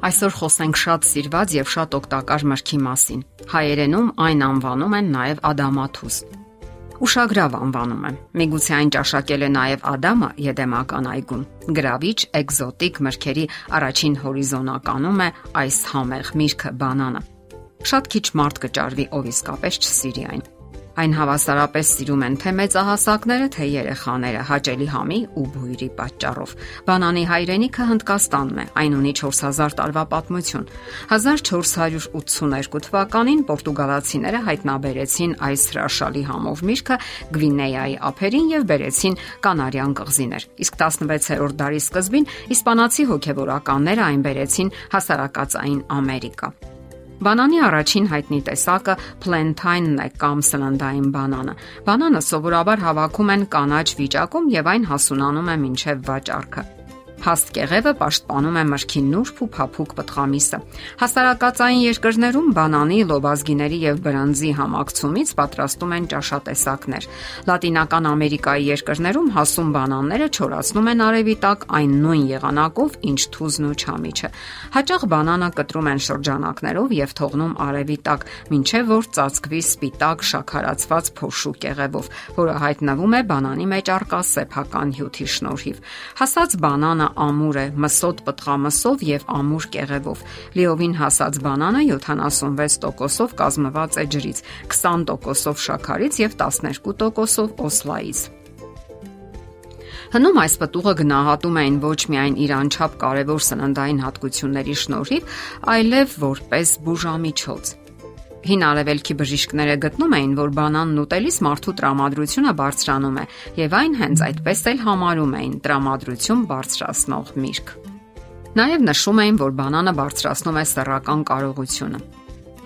Այսօր խոսենք շատ սիրված եւ շատ օգտակար մրգի մասին։ Հայերենում այն անվանում են նաեւ ադամաթուս։ Ուշագրավ անվանում եմ։ Միգուցե այն ճաշակել է նաեւ Ադամը Եդեմական այգում։ Գրավիչ էկզոտիկ մրգերի առաջին հորիզոնականում է այս համեղ միրգը բանանը։ Շատ քիչ մարդ կճարվի, ով իսկապես չսիրի այն։ Այն հավասարապես սիրում են թե մեծահասակները, թե երեխաները հաճելի համի ու բույրի պատճառով։ Բանանի հայրենիքը Հնդկաստանն է։ Այն ունի 4000 տարվա պատմություն։ 1482 թվականին Պորտուգալացիները հայտնաբերեցին այս հրաշալի համով միրգը Գվինեայի ափերին եւ բերեցին Կանարյան կղզիներ։ Իսկ 16-րդ դարի սկզբին իսպանացի հոգեվորականները այն բերեցին հասարակածային Ամերիկա։ Բանանի առաջին հայտնի տեսակը plantain-ն է կամ սննդային բանանը։ Բանանը սովորաբար հավաքում են կանաչ վիճակում եւ այն հասունանում է մինչև վաճառքը։ Հաստ կեղևը պաշտպանում է մրգի նուրբ ու փափուկ պտղամիսը։ Հասարակածային երկրներում բանանի, լոբազգիների եւ բրանձի համակցումից պատրաստում են ճաշատեսակներ։ Լատինական Ամերիկայի երկրներում հասուն բանանները չորացնում են արևի տակ այն նույն եղանակով, ինչ թուզն ու չամիչը։ Հաճախ բանանը կտրում են շրջանակներով եւ թողնում արևի տակ, ինչեւ որ ծածկվի սպիտակ շաքարացված փոշու կեղևով, որը հայտնվում է բանանի մեջ արկա սեփական հյութի շնորհիվ։ Հասած բանանը ամուր է, մսոտ պտղամսով եւ ամուր կեղևով։ Լիովին հասած բանանը 76%-ով կազմված է ջրից, 20%-ով շաքարից եւ 12%-ով օսլայից։ Հնում այս պտուղը գնահատում էին ոչ միայն իր անչափ կարևոր սննդային հատկությունների շնորհիվ, այլև որպես բուժամիջոց։ Հին արևելքի բժիշկները գտնում էին, որ բանանն ուտելիս մարդու տրամադրությունը բարձրանում է, եւ այն հենց այդպես էլ համարում էին տրամադրություն բարձրացնող միրգ։ Նաև նշում էին, որ բանանը բարձրացնում է սեռական կարողությունը։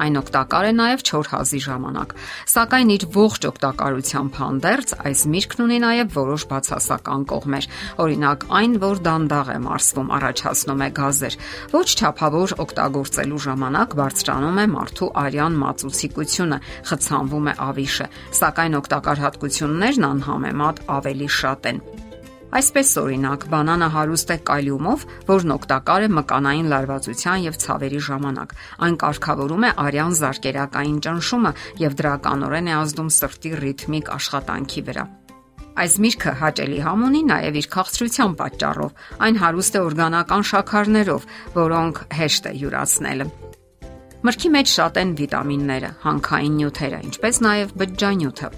Այն օգտակար է նաև 4 հազի ժամանակ, սակայն իր ողջ օգտակարությամբ հանդերձ այս միրգն ունի նաև որոշ բացասական կողմեր։ Օրինակ, այն, որ դանդաղ է մարսվում, առաջացնում է գազեր, ոչ չափավոր օգտագործելու ժամանակ բարձրանում է մարդու արյան մածուցիկությունը, խցանվում է ավիշը, սակայն օգտակար հատկություններն անհամեմատ ավելի շատ են։ Այսպես օրինակ, բանանը հարուստ է կալիումով, որն օգտակար է մկանային լարվածության եւ ցավերի ժամանակ։ Այն կարգավորում է արյան զարկերակային ճնշումը եւ դրականորեն է ազդում սրտի ռիթմիկ աշխատանքի վրա։ Այս միրգը հաճելի համ ունի նաև իր քաղցրության պատճառով։ Այն հարուստ է օրգանական շաքարներով, որոնք հեշտ է յուրացնելը։ Մրգի մեջ շատ են վիտամինները, հանքային նյութերը, ինչպես նաև բջջանյութը։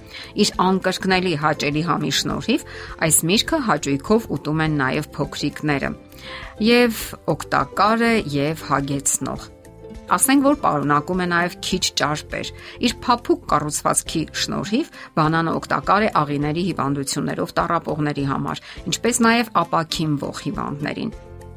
Իր անկրկնելի հաճելի համի շնորհիվ այս միրգը հաճույքով ուտում են նաև փոքրիկները։ Եվ օգտակար է եւ հագեցնող։ Ասենք որ պարունակում է նաև քիչ ճարպեր։ Իր փափուկ կառուցվածքի շնորհիվ բանանը օգտակար է աղիների հիվանդություններով տառապողների համար, ինչպես նաև ապակին ող հիվանդներին։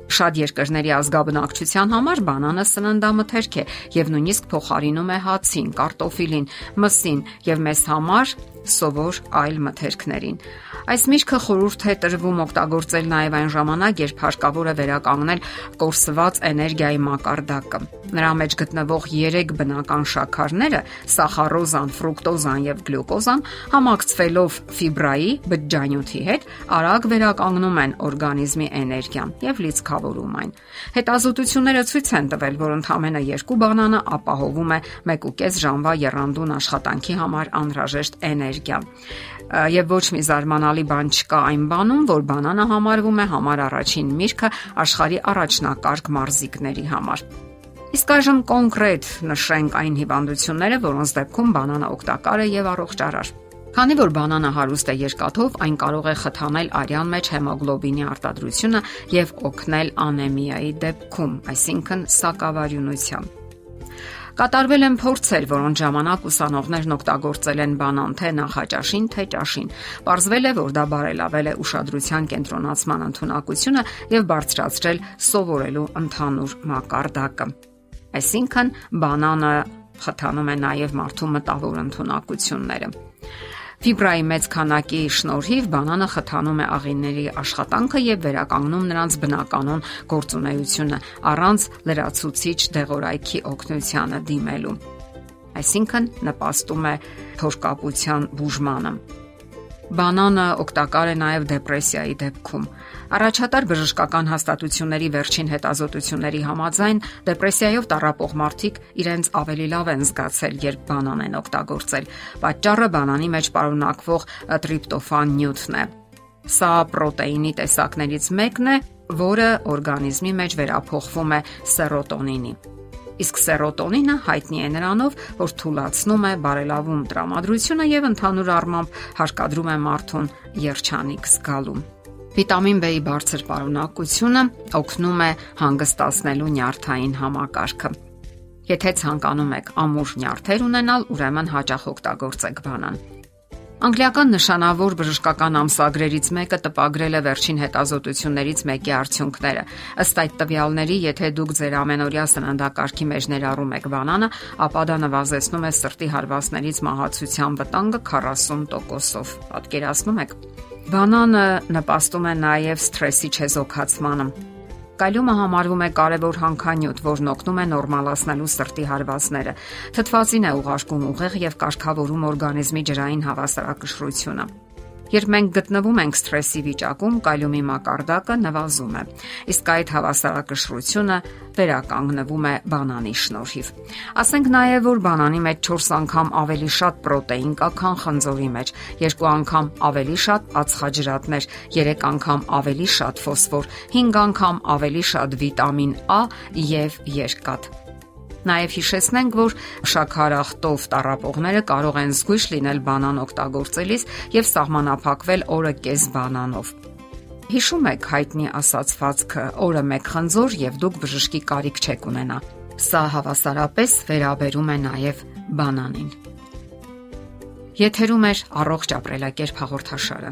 Շատ երկրների ազգաբնակչության համար բանանը սննդամթերք է եւ նույնիսկ փոխարինում է հացին, կարտոֆիլին, մսին եւ մեզ համար սովոր այլ մթերքներին։ Այս միրգը խորհուրդ է տրվում օգտագործել նաև այն ժամանակ, երբ հարկավոր է վերականգնել կորսված էներգիայի մակարդակը։ Նրա մեջ գտնվող 3 բնական շաքարները՝ սախարոզան, ֆրուկտոզան եւ գլյուկոզան, համակցվելով ֆիբրայի բջջանյութի հետ, արագ վերականգնում են օրգանիզմի էներգիան եւ լիցքավորում այն։ Հետազոտությունները ցույց են տվել, որ ընդամենը 2 բանանը ապահովում է 1.5 ժամվա երանդուն աշխատանքի համար անհրաժեշտ էներգիա եւ ոչ մի զարմանալի բան չկա այն բանում, որ բանանը համարվում է համար առաջին միրգը աշխարի առաջնակարգ մարզիկների համար։ Իսկ այժմ կոնկրետ նշենք այն հիվանդությունները, որոնց դեպքում բանանը օգտակար է եւ առողջարար։ Քանի որ բանանը հարուստ է երկաթով, այն կարող է խթանել արյան մեջ հեմոգլոբինի արտադրությունը եւ օգնել անեմիայի դեպքում, այսինքն սակավարյունությամբ։ Կատարվել են փորձեր, որոնց ժամանակ ուսանողներն օգտագործել են բանան թե նախաճաշին, թե ճաշին։ Պարզվել է, որ դա բարելավել է ուշադրության կենտրոնացման ընտունակությունը եւ բարձրացրել սովորելու ընդհանուր մակարդակը։ Այսինքն բանանը խթանում է նաև մարդու մտավոր ընտունակությունները։ Ֆիբրայի մեծ քանակի շնորհիվ բանանը խթանում է աղիների աշխատանքը եւ վերականգնում նրանց բնականon գործունեությունը առանց լրացուցիչ դեղորայքի օգնությանը դիմելու։ Այսինքն նպաստում է փորկապության բուժմանը։ Բանանը օգտակար է նաև դեպրեսիայի դեպքում։ Առաջատար բժշկական հաստատությունների վերջին հետազոտությունների համաձայն դեպրեսիայով տառապող մարդիկ իրենց ավելի լավ են զգացել, երբ բանան են օգտագործել։ Պատճառը բանանի մեջ պարունակվող տրիպտոֆան նյութն է։ Սա պրոտեինի տեսակներից մեկն է, որը օրգանիզմի մեջ վերափոխվում է սերոտոնինի։ Իսկ սերոտոնինը հայտնի է նրանով, որ թույլաtsնում է բարելավում տրամադրությունը եւ ընդհանուր առմամբ հարկադրում է մարդուն երջանիկ զգալու։ Վիտամին B-ի բարձր պարունակությունը օգնում է հանգստացնելու նյարդային համակարգը։ Եթե ցանկանում եք ամուր նյարդեր ունենալ, ուրեմն հաճախ օգտագործեք բանան։ Անգլիական նշանավոր բժշկական ամսագրերից մեկը տպագրել է վերջին հետազոտություններից մեկի արդյունքները։ Ըստ այդ տվյալների, եթե դուք ձեր ամենօրյա սննդակարգի մեջ ներառում եք բանանը, ապա դա նվազեցնում է սրտի հարվածներից մահացության վտանգը 40%-ով։ Պատկերացնում եք։ Բանանը նպաստում է նաև սթրեսի չեզոքացմանը Կալիումը համարվում է կարևոր հանքանյութ, որն օգնում է նորմալացնելու սրտի հարվածները։ Թթվածին է ուղարկում ուղեղ եւ կարգավորում օրգանիզմի ջրային հավասարակշռությունը։ Երբ մենք գտնվում ենք սթրեսի վիճակում, կալիումի մակարդակը նվազում է, իսկ այդ հավասարակշռությունը վերականգնվում է բանանի շնորհիվ։ Ասենք նաև, որ բանանի մեջ 4 անգամ ավելի շատ պրոտեին կա, քան խնձորի մեջ, 2 անգամ ավելի շատ ածխաջրատներ, 3 անգամ ավելի շատ ֆոսֆոր, 5 անգամ ավելի շատ վիտամին A եւ երկաթ։ Նաև հիշեցնենք, որ շաքարախտով տարապողները կարող են զգույշ լինել բանան օգտագործելիս եւ սահմանափակվել օրը կես բանանով։ Հիշում եք հայտնի ասացվածքը՝ օրը մեկ խնձոր եւ դուք բժշկի կարիք չեք ունենա։ Սա հավասարապես վերաբերում է նաև բանանին։ Եթերում է առողջ ապրելակերպ հաղորդաշարը։